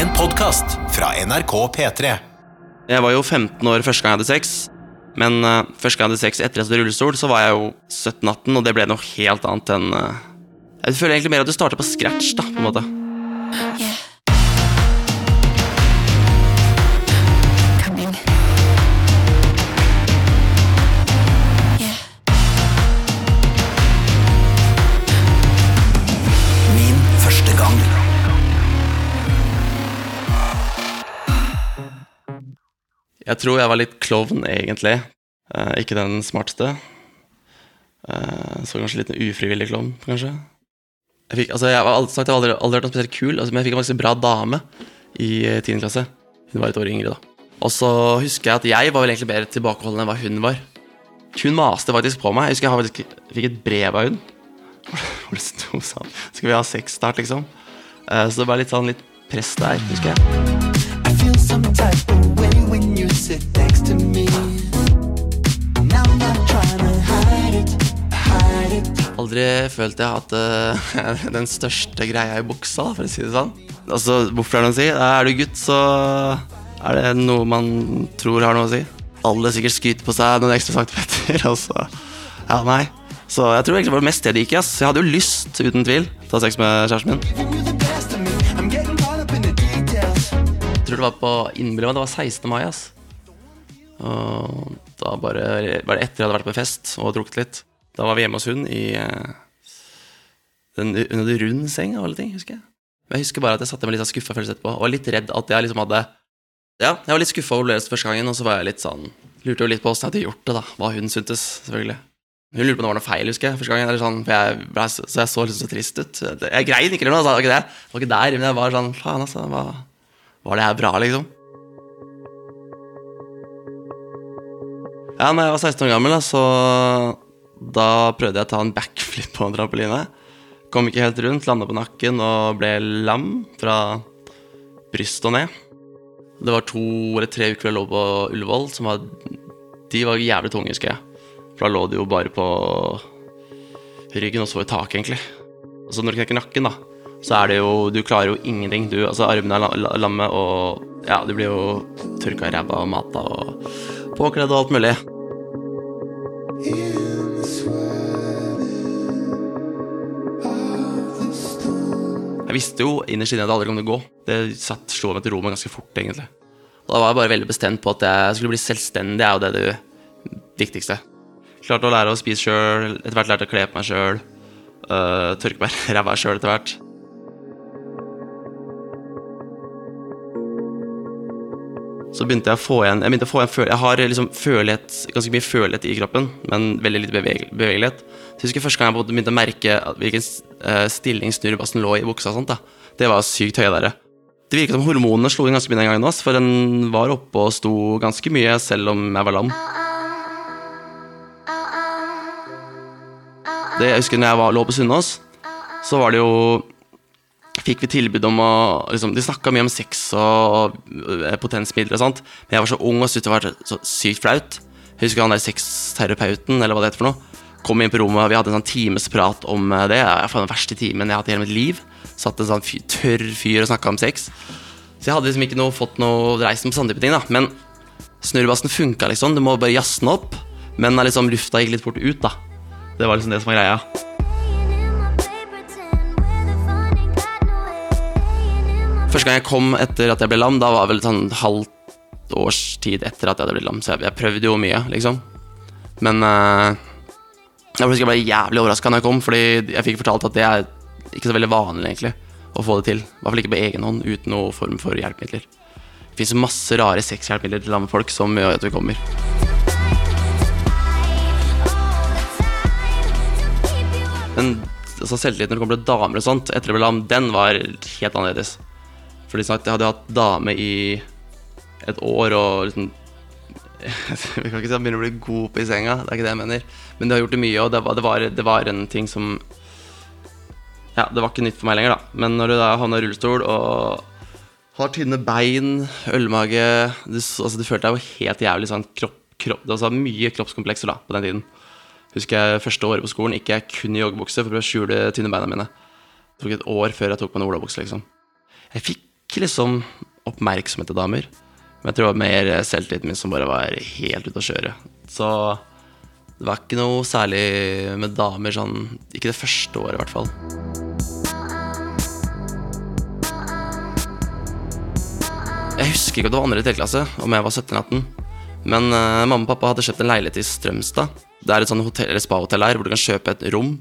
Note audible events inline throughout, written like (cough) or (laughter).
En podkast fra NRK P3. Jeg var jo 15 år første gang jeg hadde sex. Men uh, første gang jeg hadde sex etter at jeg hadde rullestol, så var jeg jo 17-18, og det ble noe helt annet enn uh, Jeg føler egentlig mer at du starter på scratch, da, på en måte. Coming. Jeg tror jeg var litt klovn, egentlig. Eh, ikke den smarteste. Eh, så kanskje litt ufrivillig klovn, kanskje. Jeg fikk, altså, jeg har alltid jeg har aldri, aldri vært noe spesielt kul, altså, men jeg fikk en ganske bra dame i eh, 10. klasse. Hun var et år yngre, da. Og så husker jeg at jeg var vel egentlig mer tilbakeholden enn hva hun var. Hun maste faktisk på meg. Jeg husker jeg faktisk- fikk et brev av hun. (laughs) Hvor det sto sånn Skal vi ha sex snart, liksom? Eh, så det var litt sånn litt press der, husker jeg. I feel some type of way when you sit next to me. And I'm not trying to hide it, hide it. Aldri følt jeg at uh, (laughs) den største greia i buksa, for å si det sånn. Altså, hvorfor er det noe å si? Er du gutt, så er det noe man tror har noe å si. Alle sikkert skryter på seg noen ekstra centimeter, (laughs) og så Ja, nei. Så jeg tror egentlig det var mest det det gikk i. ass. Jeg hadde jo lyst, uten tvil, til å ha sex med kjæresten min. Jeg tror det var på innbilla, det var 16. mai, ass. Og da bare var det etter jeg hadde vært på fest og drukket litt. Da var vi hjemme hos hun i eh, den, under en rund seng av alle ting, husker jeg. Men jeg husker bare at jeg satte meg litt sånn skuffa følelse etterpå, og var litt redd at jeg liksom hadde Ja, jeg var litt skuffa over opplevelsen første gangen, og så var jeg litt sånn Lurte jo litt på åssen jeg hadde gjort det, da. Hva hun syntes, selvfølgelig. Hun lurte på om det var noe feil, husker jeg, første gangen. Eller sånn, for jeg, ble så, så jeg så liksom så trist ut. Jeg grein ikke eller noe, altså, det det. Det var ikke der, men jeg var sånn Faen, altså. var, var det her bra, liksom? Ja, når jeg var 16 år gammel, da, så da prøvde jeg å ta en backflip på en trampoline. Kom ikke helt rundt, landa på nakken og ble lam fra brystet og ned. Det var to eller tre uker jeg lå på Ullevål, som var De var jævlig tunge, husker jeg. For da lå de jo bare på ryggen og så i taket, egentlig. Så når du knekker nakken, da, så er det jo Du klarer jo ingenting. Du, altså Armene er la- la- lamme, og ja, du blir jo tørka i ræva og mata og påkledd og alt mulig. Jeg visste jo innerst inne at det aldri kom til å gå. Det satt, slo meg til ro med ganske fort, egentlig. Og da var jeg bare veldig bestemt på at jeg skulle bli selvstendig, er jo det det viktigste. Klarte å lære å spise sjøl, etter hvert lærte å kle på meg sjøl. Uh, tørke meg (laughs) ræva sjøl etter hvert. Så begynte jeg å få igjen Jeg, begynte å få igjen føl jeg har liksom følelighet, ganske mye følelighet i kroppen, men veldig lite beveg bevegelighet. Så jeg husker første gang jeg begynte å merke hvilken eh, stilling snurrebassen lå i buksa. og sånt da Det var sykt høye der. Det virket som hormonene slo inn ganske mye den gangen, for den var oppe og sto ganske mye selv om jeg var lam. Det jeg husker når jeg var, lå på Sunnaas, så var det jo Fikk vi tilbud om å liksom, De snakka mye om sex og eh, potensmidler og sånt, men jeg var så ung og syntes det var så sykt flaut. Jeg husker han der sexterapeuten, eller hva det heter for noe, kom inn på rommet, vi hadde en sånn timesprat om det. det. Jeg var den verste timen jeg har hatt i hele mitt liv. Satt en sånn fyr, tørr fyr og snakka om sex. Så jeg hadde liksom ikke noe, fått noe reist på sånne type ting, da. Men snurrebassen funka, liksom. Du må bare jazze den opp. Men eh, liksom, lufta gikk litt fort ut, da. Det var liksom det som var greia. Første gang jeg kom etter at jeg ble lam, da var vel sånn halvt års tid etter at jeg hadde blitt lam. Så jeg, jeg prøvde jo mye, liksom. Men uh, jeg husker jeg ble jævlig overraska når jeg kom, fordi jeg fikk fortalt at det er ikke så veldig vanlig, egentlig, å få det til. I hvert fall ikke på egen hånd, uten noen form for hjelpemidler. Det fins masse rare sexhjelpemidler til lamme folk som gjør at vi kommer. Men altså, selvtilliten når det kommer til damer og sånt, etter jeg ble lam, den var helt annerledes. Fordi sagt, jeg hadde hatt dame i et år og liksom (laughs) Vi kan ikke si at jeg begynner å bli god på i senga, det er ikke det jeg mener. Men de har gjort det mye, og det var, det var, det var en ting som Ja, det var ikke nytt for meg lenger, da. Men når du da havna i rullestol og har tynne bein, ølmage Du, altså, du følte deg jo helt jævlig sånn kropp, kropp Det var så mye kroppskomplekser da, på den tiden. Husker jeg første året på skolen gikk jeg kun i joggebukse for å skjule tynne beina mine. Det tok et år før jeg tok på en olabukse, liksom. Jeg fikk fikk liksom oppmerksomhet til damer. Men jeg tror det var mer selvtilliten min som bare var helt ute å kjøre. Så det var ikke noe særlig med damer sånn Ikke det første året, i hvert fall. Jeg husker ikke om det var andre i tredje klasse, om jeg var 17-18. Men uh, mamma og pappa hadde kjøpt en leilighet i Strømstad. Det er et sånn hotell, eller spa-hotell her hvor du kan kjøpe et rom,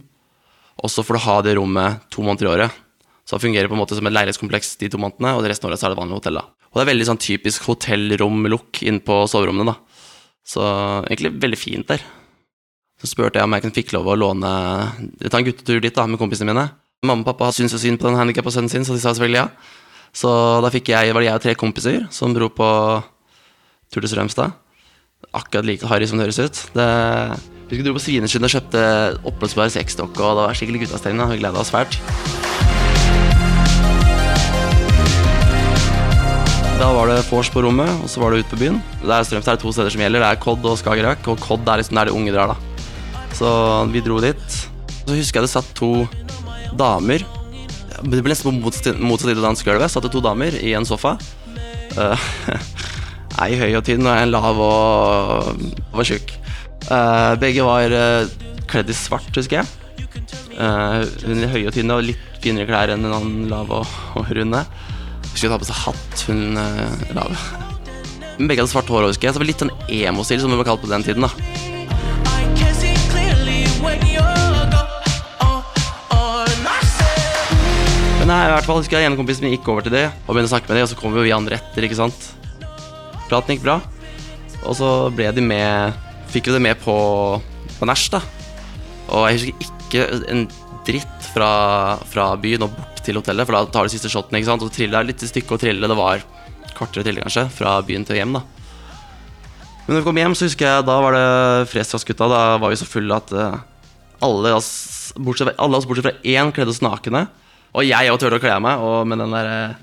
og så får du ha det rommet to måneder i året. Så det fungerer på en måte som et leilighetskompleks de to månedene, og det resten av året så er det vanlig hotell. da. Og det er veldig sånn typisk hotellrom-look inn på soverommene, da. Så egentlig veldig fint der. Så spurte jeg om jeg kunne fikk lov å låne ta en guttetur dit da, med kompisene mine. Mamma og pappa syntes jo synd på den handikappa sønnen sin, så de sa selvfølgelig ja. Så da fikk jeg, var det jeg og tre kompiser som dro på tur til Strømstad. Akkurat like harry som det høres ut. Det, vi dro på Svinesund og kjøpte oppblåsbar sexdokke, og det var skikkelig guttastemning. Vi gleda oss fælt. Da var det vors på rommet, og så var det ut på byen. Det er Strømstad er det to steder som gjelder. Det er Kodd og Skagerrak, og Kodd er liksom der de unge drar, da. Så vi dro dit. Så husker jeg det satt to damer. Det ble nesten på motsatt side av dansegulvet. Satt det to damer i en sofa. Uh, (laughs) Ei høy og tynn, og en lav og var tjukk. Uh, begge var uh, kledd i svart, husker jeg. Hun hun høye og tynne og litt finere klær enn en andre lav og, og runde. Husker ta på seg hatt, hun uh, lave. Men begge hadde svart hår, husker jeg. Så det var litt sånn emo-stil, som det var kalt på den tiden. da. Men nei, i hvert fall husker jeg en kompisen min gikk over til det og begynte å snakke med dem, og så kom jo vi andre etter, ikke sant. Praten gikk bra. Og så ble de med Fikk vi det med på, på nach, da. Og jeg husker ikke en dritt fra, fra byen og bort til hotellet, for da tar du siste shoten, ikke sant. Og trille triller litt i stykket og trille. Det var kortere trille, kanskje, fra byen til hjem, da. Men når vi kom hjem, så husker jeg da var det Frestas-gutta. Da var vi så fulle at eh, alle oss, bortsett, alle oss bortsett fra én kledde oss nakne. Og jeg òg turte å kle av meg, og med den der eh,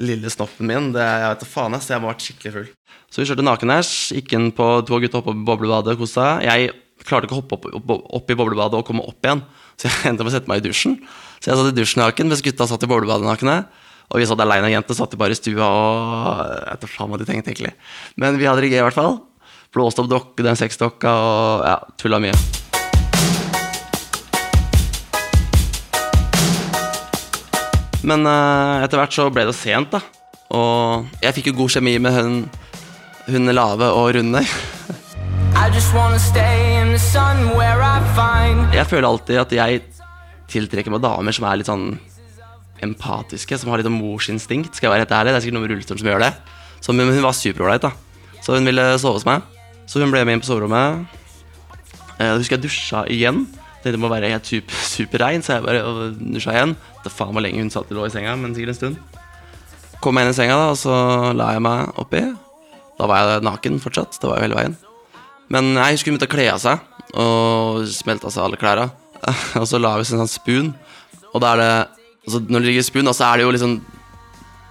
lille snoppen min det, Jeg vet da faen, ass, jeg må ha vært skikkelig full. Så vi kjørte nakenæsj, gikk inn på to gutta oppe på boblebadet og kosa. Jeg klarte ikke å hoppe opp, opp, opp i boblebadet og komme opp igjen, så jeg (laughs) endte med å sette meg i dusjen. Så jeg satt i dusjen naken, mens gutta satt i boblebadet nakne. Og vi satt aleine, jenter satt bare i stua og Jeg vet faen hva de tenkte, egentlig. Men vi hadde det gøy, i hvert fall. Blåste opp dokke, den sexdokka og ja, tulla mye. Men uh, etter hvert så ble det sent, da. Og jeg fikk jo god kjemi med hun, hun lave og runde. I just wanna stay Jeg føler alltid at jeg tiltrekker meg damer som er litt sånn empatiske, som har litt sånn morsinstinkt. Skal jeg være helt ærlig, Det er sikkert noen med rullestolen som gjør det. Så, men hun var superålreit, da. Så hun ville sove hos meg. Så hun ble med inn på soverommet. Eh, Jeg husker jeg dusja igjen. Det må være helt super, superrein, så jeg bare dusja igjen. Det faen hvor lenge hun satt og lå i senga, men sikkert en stund. Kom jeg inn i senga, da, og så la jeg meg oppi. Da var jeg naken fortsatt. Det var jo hele veien. Men jeg husker hun begynte å kle av seg, og smelta seg alle klærne. (laughs) Og så la vi oss en sånn spoon, og da er det altså Når det ligger spoon, da, så er det jo liksom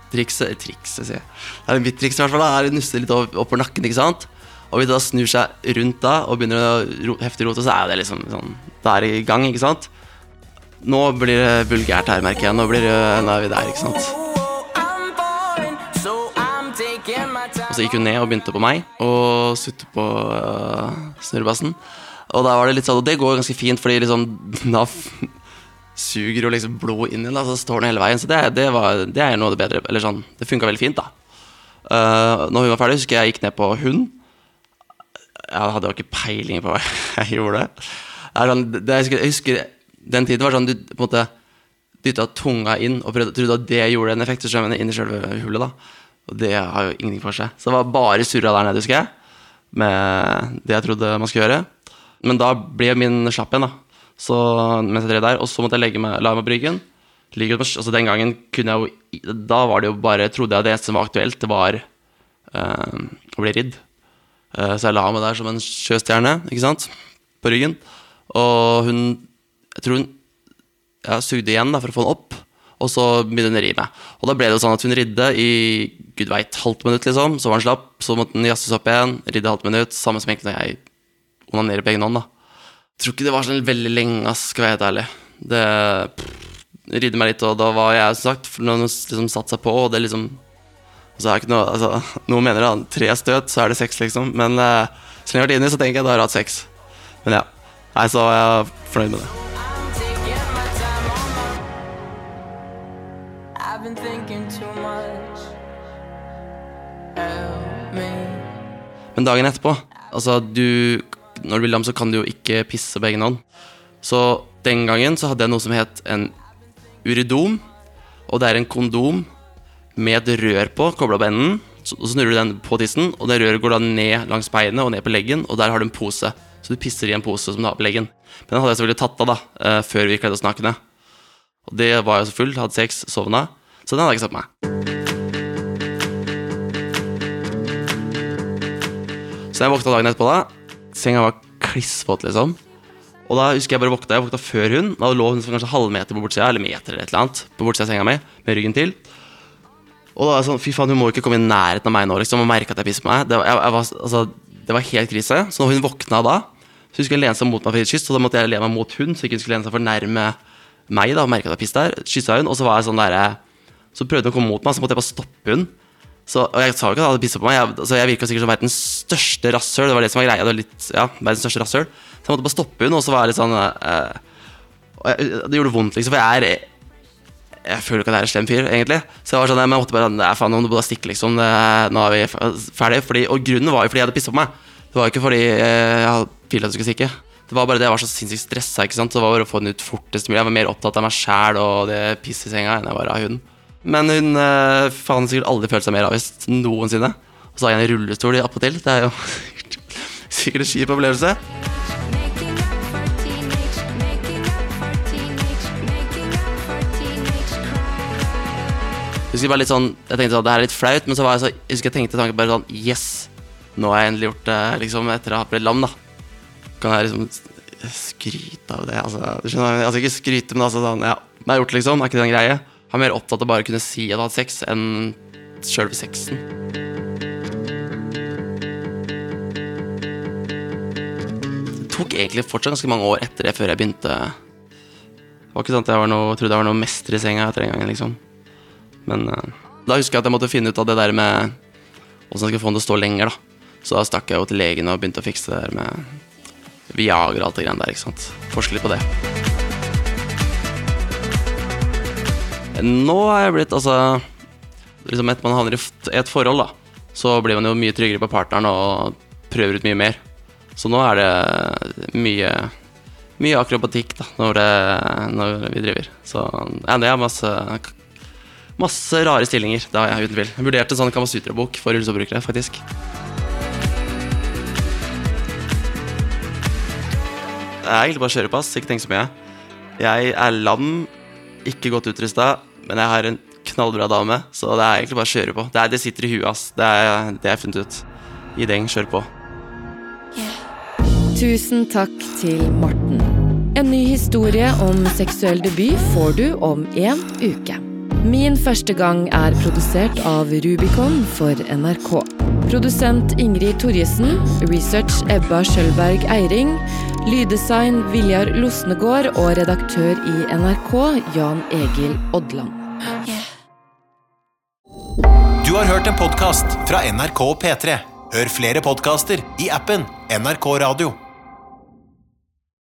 Trikset Trikset, sier jeg. Det er mitt triks, i hvert fall. da, er å nusse litt opp på nakken, ikke sant. Og hvis det da snur seg rundt da og begynner å ro, heftig rote, så er det liksom sånn Da er det i gang, ikke sant. Nå blir det vulgært her, merker jeg. Nå, blir det, nå er vi der, ikke sant. Og så gikk hun ned og begynte på meg og sutte på uh, snurrebassen. Og da var det litt sånn, og det går ganske fint, fordi liksom (laughs) NAF suger jo liksom blod inn i den, så står den hele veien. Så det, det, var, det er noe av det bedre. Eller sånn, det funka veldig fint, da. Uh, når hun var ferdig, husker jeg gikk ned på hund. Jeg hadde jo ikke peiling på hva (laughs) jeg gjorde. Det er sånn, det, jeg husker Den tiden var sånn du på en måte dytta tunga inn og prøvde, trodde at det gjorde en effekt. Så inn i selve hullet, da. Og det har jo ingenting for seg. Så det var bare surra der nede, husker jeg. Med det jeg trodde man skulle gjøre. Men da ble min slapp igjen, da. Så mens jeg drev der. Og så måtte jeg legge meg, la meg på ryggen. Altså Den gangen kunne jeg jo Da var det jo bare Trodde jeg det som var aktuelt, det var øh, å bli ridd. Eh, så jeg la meg der som en sjøstjerne, ikke sant, på ryggen. Og hun Jeg tror hun jeg sugde igjen da for å få den opp, og så begynte hun å ri meg. Og da ble det jo sånn at hun ridde i gud veit halvt minutt, liksom. Så var hun slapp, så måtte den jazzes opp igjen. Ridde halvt minutt. Samme som egentlig når jeg onanerer på egen hånd, da. Jeg tror ikke det var sånn veldig lenge, ass, skal jeg være helt ærlig. Det, pff, ridde meg litt, og da var jeg som sagt for noen liksom satte seg på, og det liksom og så er det ikke noe, altså, Noen mener da tre støt, så er det seks, liksom. Men eh, så lenge jeg har vært inni, så tenker jeg da har jeg hatt seks. Men ja. Nei, så er jeg fornøyd med det. Men dagen etterpå Altså, du Når du blir lam, så kan du jo ikke pisse på egen hånd. Så den gangen så hadde jeg noe som het en uridom. Og det er en kondom med et rør på, kobla på enden. Så så snurrer du den på tissen, og det røret går da ned langs beinet og ned på leggen, og der har du en pose. Så du pisser i en pose som du har på leggen. Men den hadde jeg selvfølgelig tatt av da, eh, før vi kledde oss nakne. Og det var jeg så full, hadde sex, sovna. Så den hadde jeg ikke satt på meg. Så jeg våkna dagen etterpå, da. Senga var klissvåt, liksom. Og da husker jeg bare våkna Jeg våkna før hun. Da lå hun kanskje halvmeter på bortsida, eller meter eller et eller annet, på bortsida av senga mi, med ryggen til. Og da var jeg sånn, fy faen, hun må ikke komme i nærheten av meg nå, liksom, og merke at jeg pisser på meg. Det var, jeg, jeg var, altså, det var helt krise. Så når hun våkna da, så husker jeg hun lene seg mot meg for et kyss, og da måtte jeg lene meg mot hun, så ikke hun skulle lene seg for nærme meg, da, og merke at jeg pisset der. Kyssa hun, og så var jeg sånn derre Så prøvde hun å komme mot meg, så måtte jeg bare stoppe hun. Så, og jeg sa jo ikke at jeg hadde pisset på meg, jeg, altså, jeg virka sikkert som verdens største rasshøl. Det var det som var greia. Det var litt, ja, verdens største rasshøl. Så jeg måtte bare stoppe henne, og så var jeg litt sånn eh, og jeg, Det gjorde vondt, liksom, for jeg er jeg føler ikke at jeg er en slem fyr, egentlig. Så jeg var sånn, jeg måtte bare Nei, faen, nå må du bare stikke, liksom. Det, nå er vi ferdige. ferdig. Fordi, og grunnen var jo fordi jeg hadde pissa på meg. Det var jo ikke fordi eh, jeg ville at du skulle stikke. Det var bare det jeg var så sinnssykt stressa. ikke sant? Så det var bare å få den ut fortest mulig. Jeg var mer opptatt av meg sjæl og det pisset i senga enn jeg var av hunden. Men hun uh, faen sikkert aldri følt seg mer avvist noensinne. Og så har jeg en rullestol i appåtil. Det er jo (laughs) sikkert en kjip opplevelse. Jeg bare litt sånn Jeg tenkte sånn, det her er litt flaut, men så var jeg så Jeg husker jeg tenkte tanken bare sånn Yes! Nå har jeg endelig gjort det, liksom, etter å ha blitt lam, da. Kan jeg liksom skryte av det? Altså, du skjønner, altså ikke skryte, men altså sånn Ja, det jeg gjort, liksom. Er ikke det en greie? Jeg er mer opptatt av bare å kunne si at jeg har hatt sex, enn sjølve sexen. Det tok egentlig fortsatt ganske mange år etter det før jeg begynte Det var ikke sånn at jeg var noe, trodde jeg var noe mester i senga etter den gangen, liksom. Men eh, da husker jeg at jeg måtte finne ut av det der med Hvordan jeg skulle få den til å stå lenger, da. Så da stakk jeg jo til legen og begynte å fikse det der med Viagra og alt det greiene der, ikke sant. Forske litt på det. Nå er jeg blitt, altså Liksom etter man havner i et forhold, da, så blir man jo mye tryggere på partneren og prøver ut mye mer. Så nå er det mye mye akrobatikk da, når, det, når vi driver. Så ja, det er masse Masse rare stillinger. Det har jeg uten tvil. Jeg vurderte sånn Kamasutra-bok for rullestolbrukere, faktisk. Det er egentlig bare kjørepass, ikke tenk så mye. Jeg er lam, ikke godt utrusta, men jeg har en knallbra dame, så det er egentlig bare å kjøre på. Det, er, det sitter i huet, ass. Det er det jeg har funnet ut. I deng, kjør på. Tusen takk til Morten. En ny historie om seksuell debut får du om en uke. Min første gang er produsert av Rubicon for NRK. Produsent Ingrid Torjesen, research Ebba Skjølberg Eiring, lyddesign Viljar Losnegård og redaktør i NRK Jan Egil Odland. Du har hørt en podkast fra NRK P3. Hør flere podkaster i appen NRK Radio.